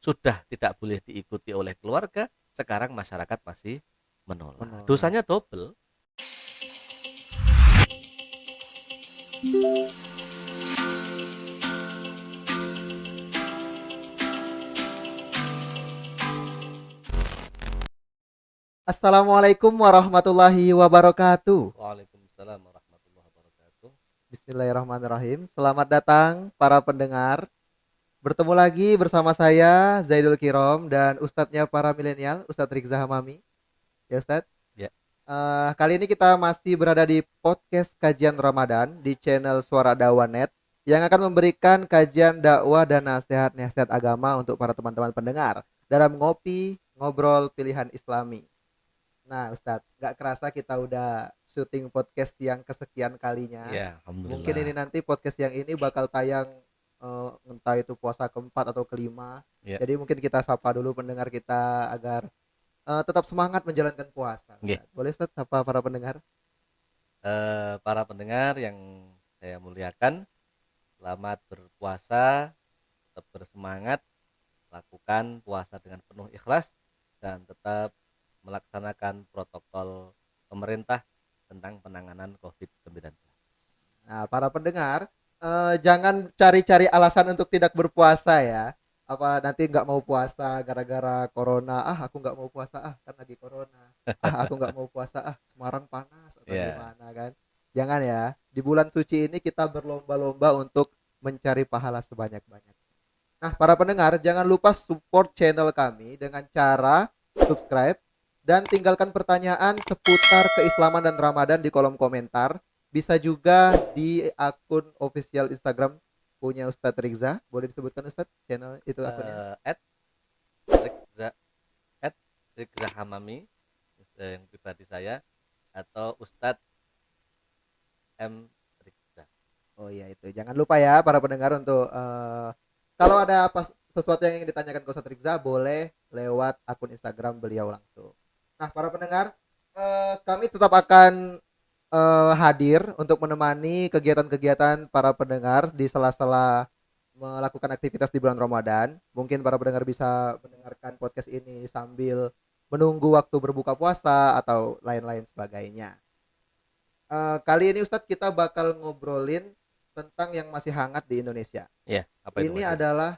sudah tidak boleh diikuti oleh keluarga, sekarang masyarakat masih menolak. Menolak. Dosanya double. Assalamualaikum warahmatullahi wabarakatuh. Waalaikumsalam warahmatullahi wabarakatuh. Bismillahirrahmanirrahim. Selamat datang para pendengar. Bertemu lagi bersama saya Zaidul Kirom dan ustadznya para milenial, Ustadz Rizza Hamami. Ya Ustadz? Ya. Eh, kali ini kita masih berada di podcast kajian Ramadan di channel Suara Dakwah Net yang akan memberikan kajian dakwah dan nasihat-nasihat agama untuk para teman-teman pendengar dalam ngopi ngobrol pilihan Islami. Nah, Ustadz, nggak kerasa kita udah syuting podcast yang kesekian kalinya. Ya. Mungkin ini nanti podcast yang ini bakal tayang eh, entah itu puasa keempat atau kelima. Ya. Jadi mungkin kita sapa dulu pendengar kita agar eh, tetap semangat menjalankan puasa. Ustadz. Boleh Ustadz sapa para pendengar? Eh, para pendengar yang saya muliakan, selamat berpuasa, tetap bersemangat, lakukan puasa dengan penuh ikhlas dan tetap melaksanakan protokol pemerintah tentang penanganan COVID-19. Nah, para pendengar, eh, jangan cari-cari alasan untuk tidak berpuasa ya. Apa nanti nggak mau puasa gara-gara corona? Ah, aku nggak mau puasa. Ah, kan lagi corona. Ah, aku nggak mau puasa. Ah, Semarang panas atau Iya. gimana kan? Jangan ya. Di bulan suci ini kita berlomba-lomba untuk mencari pahala sebanyak-banyak. Nah, para pendengar, jangan lupa support channel kami dengan cara subscribe dan tinggalkan pertanyaan seputar keislaman dan Ramadan di kolom komentar bisa juga di akun official Instagram punya Ustadz Rizza. Boleh disebutkan Ustadz channel itu akunnya? Eh, at Rikza at Rikza Hamami eh, yang pribadi saya atau Ustadz M Rikza. Oh iya itu. Jangan lupa ya para pendengar untuk eh, kalau ada apa sesuatu yang ingin ditanyakan ke Ustadz Rizza boleh lewat akun Instagram beliau langsung. Nah, para pendengar, eh, kami tetap akan eh, hadir untuk menemani kegiatan-kegiatan para pendengar di sela-sela melakukan aktivitas di bulan Ramadan. Mungkin para pendengar bisa mendengarkan podcast ini sambil menunggu waktu berbuka puasa atau lain-lain sebagainya. Eh, kali ini Ustadz kita bakal ngobrolin tentang yang masih hangat di Indonesia. Ya, apa itu? Ini Mas? adalah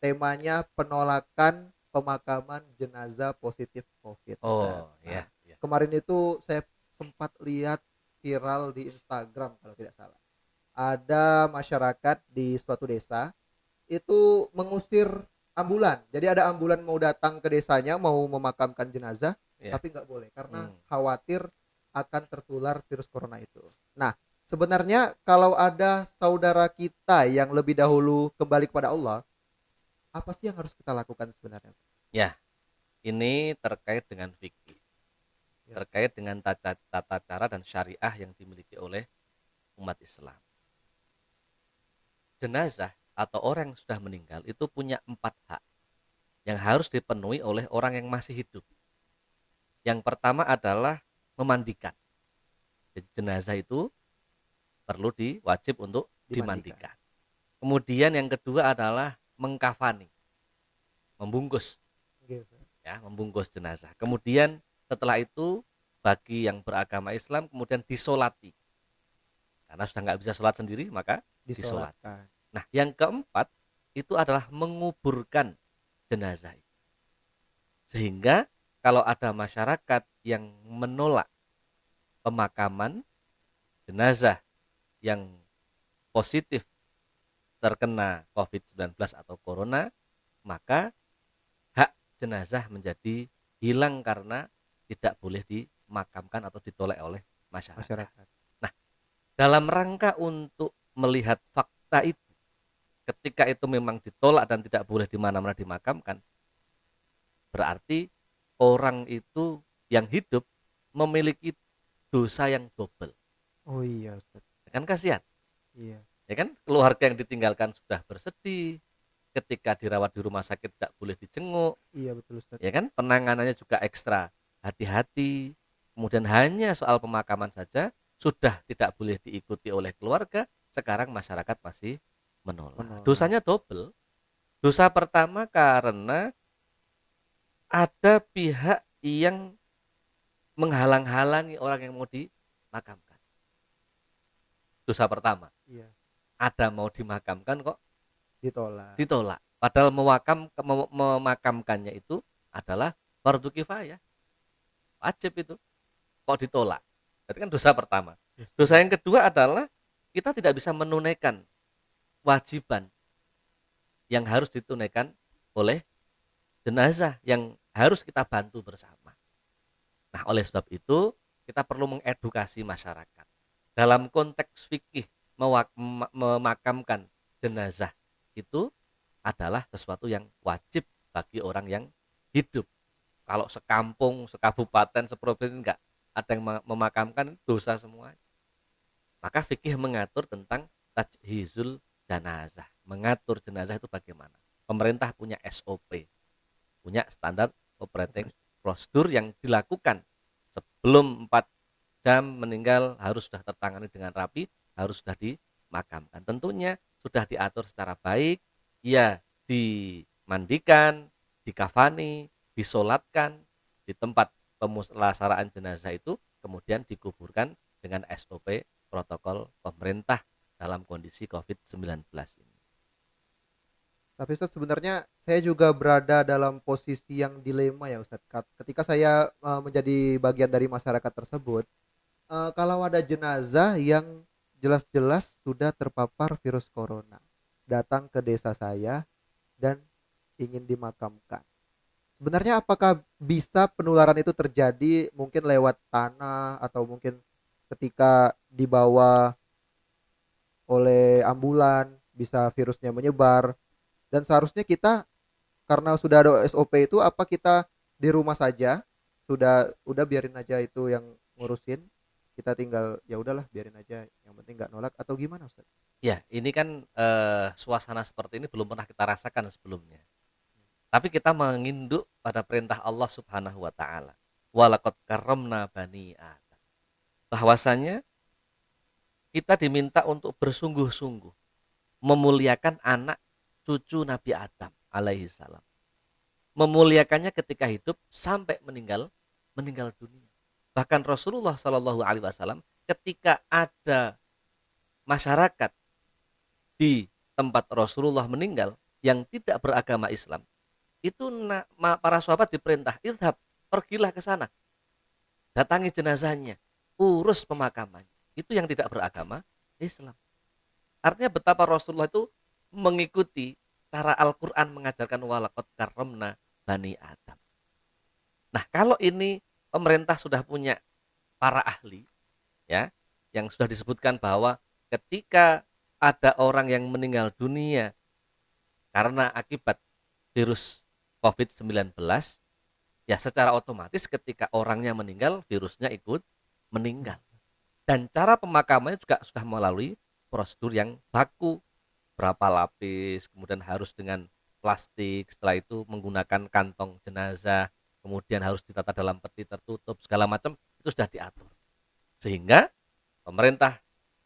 temanya penolakan pemakaman jenazah positif COVID. Oh, Nah, ya, ya. Kemarin itu saya sempat lihat viral di Instagram kalau tidak salah. Ada masyarakat di suatu desa itu mengusir ambulan. Jadi ada ambulan mau datang ke desanya mau memakamkan jenazah, Ya. tapi nggak boleh karena Hmm. khawatir akan tertular virus corona itu. Nah, sebenarnya kalau ada saudara kita yang lebih dahulu kembali kepada Allah, apa sih yang harus kita lakukan sebenarnya? Ini terkait dengan fikih, Ya, terkait dengan tata, tata cara dan syariah yang dimiliki oleh umat Islam. Jenazah atau orang yang sudah meninggal itu punya empat hak yang harus dipenuhi oleh orang yang masih hidup. Yang pertama adalah memandikan. Jadi jenazah itu perlu diwajib untuk Dimandikan. dimandikan. Kemudian yang kedua adalah mengkafani, membungkus Gitu. ya membungkus jenazah. Kemudian setelah itu bagi yang beragama Islam kemudian disolati. Karena sudah nggak bisa sholat sendiri maka Disolat. Nah, yang keempat itu adalah menguburkan jenazah. itu. Sehingga kalau ada masyarakat yang menolak pemakaman jenazah yang positif terkena COVID-19 atau corona, maka hak jenazah menjadi hilang karena tidak boleh dimakamkan atau ditolak oleh masyarakat Masyarakat. dalam rangka untuk melihat fakta itu ketika itu memang ditolak dan tidak boleh di mana-mana dimakamkan berarti orang itu yang hidup memiliki dosa yang double Oh iya, Ustaz. kan kasihan Iya. ya kan keluarga yang ditinggalkan sudah bersedih ketika dirawat di rumah sakit tidak boleh dijenguk Iya betul, Ustaz. ya kan penanganannya juga ekstra hati-hati kemudian hanya soal pemakaman saja sudah tidak boleh diikuti oleh keluarga sekarang masyarakat masih menolak, Menolak. dosanya double Dosa pertama karena ada pihak yang menghalang-halangi orang yang mau dimakamkan. Dosa pertama. Iya. Ada mau dimakamkan kok Ditolak. ditolak. Padahal mewakam, mem- memakamkannya itu adalah fardu kifayah. Wajib itu. Kok ditolak? Berarti kan dosa pertama. Dosa yang kedua adalah kita tidak bisa menunaikan wajiban yang harus ditunaikan oleh jenazah yang harus kita bantu bersama. Nah, oleh sebab itu kita perlu mengedukasi masyarakat dalam konteks fikih memakamkan jenazah itu adalah sesuatu yang wajib bagi orang yang hidup. Kalau sekampung, sekabupaten, seprovinsi enggak ada yang mem- memakamkan dosa semua. Maka fikih mengatur tentang tajhizul jenazah. Mengatur jenazah itu bagaimana? Pemerintah punya SOP, punya standar operating procedure yang dilakukan sebelum 4 jam meninggal harus sudah tertangani dengan rapi, harus sudah dimakamkan. Tentunya sudah diatur secara baik, ya dimandikan, dikafani, disolatkan di tempat pemulasaraan jenazah itu, kemudian dikuburkan dengan SOP protokol pemerintah dalam kondisi COVID-19 ini. Tapi Ustadz sebenarnya saya juga berada dalam posisi yang dilema ya Ustadz. Kat- Ketika saya eh, menjadi bagian dari masyarakat tersebut, eh, kalau ada jenazah yang jelas-jelas sudah terpapar virus corona, datang ke desa saya dan ingin dimakamkan. Sebenarnya apakah bisa penularan itu terjadi mungkin lewat tanah atau mungkin ketika dibawa oleh ambulan bisa virusnya menyebar dan seharusnya kita karena sudah ada SOP itu apa kita di rumah saja sudah udah biarin aja itu yang ngurusin kita tinggal ya udahlah biarin aja yang penting nggak nolak atau gimana Ustaz? Ya, ini kan eh, suasana seperti ini belum pernah kita rasakan sebelumnya. Tapi kita menginduk pada perintah Allah Subhanahu wa taala. Walaqad karramna bani Adam. Bahwasanya kita diminta untuk bersungguh-sungguh memuliakan anak cucu Nabi Adam alaihi salam. Memuliakannya ketika hidup sampai meninggal meninggal dunia. Bahkan Rasulullah Shallallahu alaihi wasallam ketika ada masyarakat di tempat Rasulullah meninggal yang tidak beragama Islam, itu para sahabat diperintah, "Idhab, pergilah ke sana. Datangi jenazahnya, urus pemakamannya." Itu yang tidak beragama Islam. Artinya betapa Rasulullah itu mengikuti cara Al-Qur'an mengajarkan walaqad karramna bani Adam. Nah, kalau ini pemerintah sudah punya para ahli ya, yang sudah disebutkan bahwa ketika ada orang yang meninggal dunia karena akibat virus COVID-19 ya secara otomatis ketika orangnya meninggal virusnya ikut meninggal. Dan cara pemakamannya juga sudah melalui prosedur yang baku. Berapa lapis kemudian harus dengan plastik setelah itu menggunakan kantong jenazah kemudian harus ditata dalam peti tertutup segala macam itu sudah diatur. Sehingga pemerintah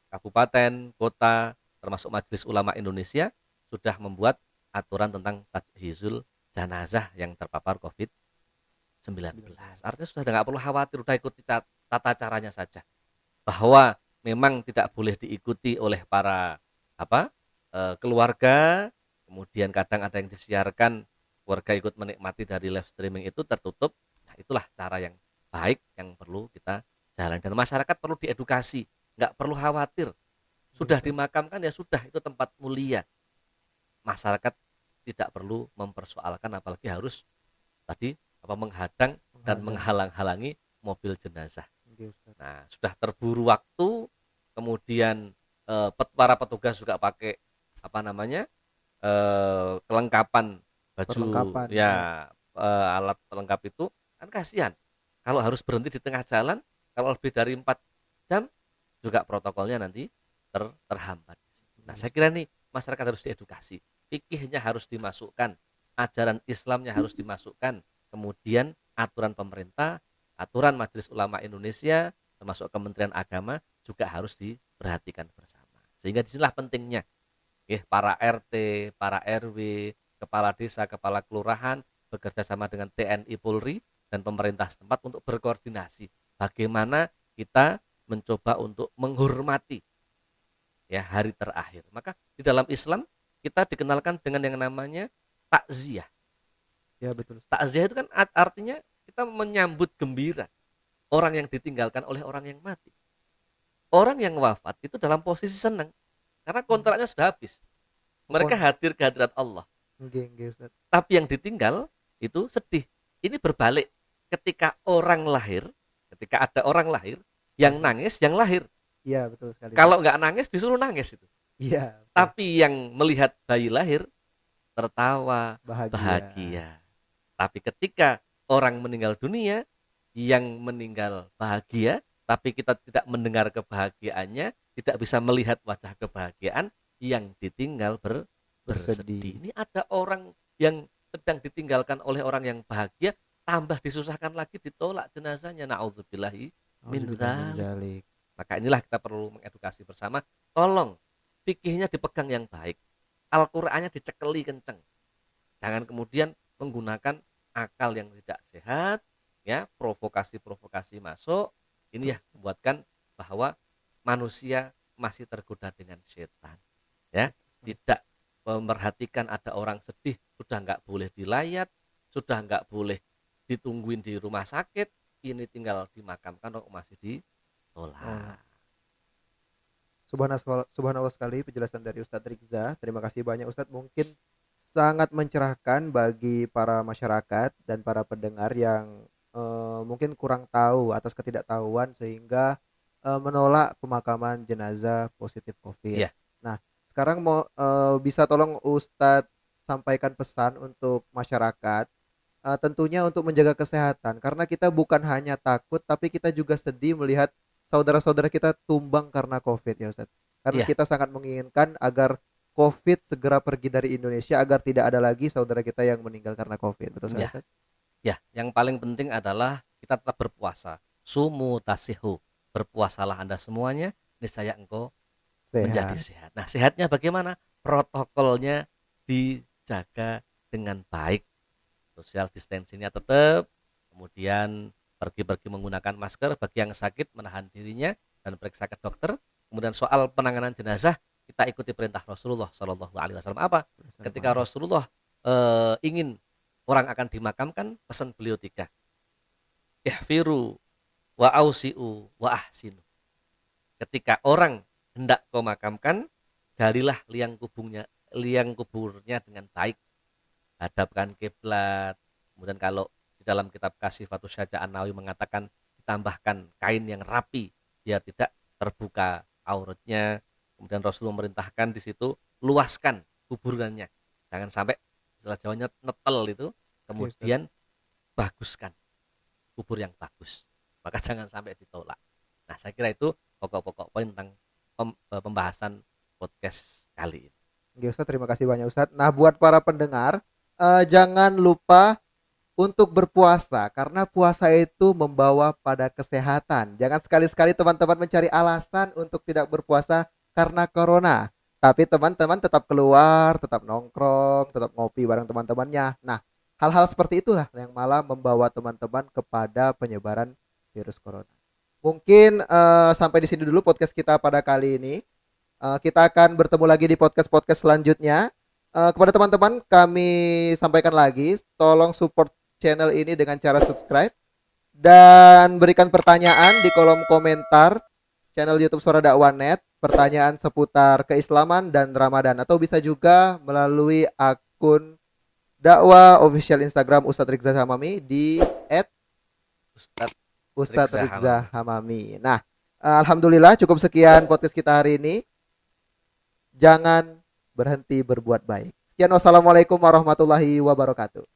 kabupaten kota termasuk Majelis Ulama Indonesia sudah membuat aturan tentang tajhizul jenazah yang terpapar COVID-19. Artinya sudah nggak perlu khawatir, sudah ikuti tata caranya saja. Bahwa memang tidak boleh diikuti oleh para apa eh, keluarga, kemudian kadang ada yang disiarkan keluarga ikut menikmati dari live streaming itu tertutup. Nah, itulah cara yang baik yang perlu kita jalan dan masyarakat perlu diedukasi, nggak perlu khawatir. Sudah dimakamkan ya sudah itu tempat mulia. Masyarakat tidak perlu mempersoalkan apalagi harus tadi apa menghadang dan menghalang-halangi mobil jenazah. Oke, Ustaz. Nah, sudah terburu waktu, kemudian eh, pet- para petugas juga pakai apa namanya eh, kelengkapan baju, Perlengkapan, ya eh, alat pelengkap itu kan kasihan. Kalau harus berhenti di tengah jalan, kalau lebih dari empat jam juga protokolnya nanti ter- terhambat. Nah, saya kira nih masyarakat harus diedukasi, fikihnya harus dimasukkan, ajaran Islamnya harus dimasukkan, kemudian aturan pemerintah, aturan Majelis Ulama Indonesia, termasuk Kementerian Agama juga harus diperhatikan bersama. Sehingga di sinilah pentingnya, ya, para RT, para RW, kepala desa, kepala kelurahan bekerja sama dengan TNI Polri dan pemerintah setempat untuk berkoordinasi bagaimana kita mencoba untuk menghormati ya hari terakhir. Maka di dalam Islam kita dikenalkan dengan yang namanya takziah. Ya betul. Takziah itu kan artinya kita menyambut gembira orang yang ditinggalkan oleh orang yang mati. Orang yang wafat itu dalam posisi senang karena kontraknya sudah habis. Mereka hadir ke hadirat Allah. Okay, okay, Tapi yang ditinggal itu sedih. Ini berbalik. Ketika orang lahir, ketika ada orang lahir, yang nangis yang lahir. Iya betul sekali. Kalau nggak nangis disuruh nangis itu. Iya. Tapi yang melihat bayi lahir tertawa bahagia. bahagia. Tapi ketika orang meninggal dunia, yang meninggal bahagia, tapi kita tidak mendengar kebahagiaannya, tidak bisa melihat wajah kebahagiaan, yang ditinggal ber, bersedih. bersedih. Ini ada orang yang sedang ditinggalkan oleh orang yang bahagia, tambah disusahkan lagi ditolak jenazahnya. Nauzubillahi min. Maka inilah kita perlu mengedukasi bersama. Tolong fikihnya dipegang yang baik. Al-Qur'annya dicekeli kenceng. Jangan kemudian menggunakan akal yang tidak sehat, ya, provokasi-provokasi masuk. Ini ya membuatkan bahwa manusia masih tergoda dengan setan. Ya, tidak memperhatikan ada orang sedih sudah nggak boleh dilayat, sudah nggak boleh ditungguin di rumah sakit, ini tinggal dimakamkan kok masih di sholat. Subhanallah, subhanallah sekali penjelasan dari Ustadz Rikza. Terima kasih banyak Ustadz. Mungkin sangat mencerahkan bagi para masyarakat dan para pendengar yang uh, mungkin kurang tahu atas ketidaktahuan sehingga uh, menolak pemakaman jenazah positif COVID. Yeah. Nah, sekarang mau uh, bisa tolong Ustadz sampaikan pesan untuk masyarakat uh, tentunya untuk menjaga kesehatan karena kita bukan hanya takut tapi kita juga sedih melihat saudara-saudara kita tumbang karena Covid ya Ustaz. Karena yeah. kita sangat menginginkan agar Covid segera pergi dari Indonesia agar tidak ada lagi saudara kita yang meninggal karena Covid. Betul yeah. Ustaz? Ya, yang paling penting adalah kita tetap berpuasa. Sumu tasihu. Berpuasalah Anda semuanya, niscaya engkau sehat. menjadi sehat. Nah, sehatnya bagaimana? Protokolnya dijaga dengan baik. Social distancingnya tetap, kemudian pergi-pergi menggunakan masker bagi yang sakit menahan dirinya dan periksa ke dokter. Kemudian soal penanganan jenazah kita ikuti perintah Rasulullah Shallallahu Alaihi Wasallam. Apa? Ketika Rasulullah e, ingin orang akan dimakamkan pesan beliau tiga. Ihfiru wa ausiu wa ahsinu. Ketika orang hendak kau makamkan galilah liang kubungnya liang kuburnya dengan baik. Hadapkan kiblat. Kemudian kalau dalam kitab kasih Fatu Syaja Nawawi mengatakan ditambahkan kain yang rapi biar tidak terbuka auratnya. Kemudian Rasul memerintahkan di situ luaskan kuburannya. Jangan sampai setelah Jawanya netel itu kemudian baguskan kubur yang bagus. Maka jangan sampai ditolak. Nah, saya kira itu pokok-pokok poin tentang eh, pembahasan podcast kali ini. Oke Ustaz, terima kasih banyak Ustaz. Nah, buat para pendengar, uh, jangan lupa untuk berpuasa karena puasa itu membawa pada kesehatan. Jangan sekali-sekali teman-teman mencari alasan untuk tidak berpuasa karena corona. Tapi teman-teman tetap keluar, tetap nongkrong, tetap ngopi bareng teman-temannya. Nah, hal-hal seperti itulah yang malah membawa teman-teman kepada penyebaran virus corona. Mungkin uh, sampai di sini dulu podcast kita pada kali ini. Uh, kita akan bertemu lagi di podcast-podcast selanjutnya. Uh, kepada teman-teman kami sampaikan lagi, tolong support channel ini dengan cara subscribe dan berikan pertanyaan di kolom komentar channel YouTube Suara Dakwah Net, pertanyaan seputar keislaman dan Ramadan atau bisa juga melalui akun dakwah official Instagram Ustadz Rizza Hamami di Ustadz Ustadz Rizza Hamami. Nah, alhamdulillah cukup sekian podcast kita hari ini. Jangan berhenti berbuat baik. Sekian wassalamualaikum warahmatullahi wabarakatuh.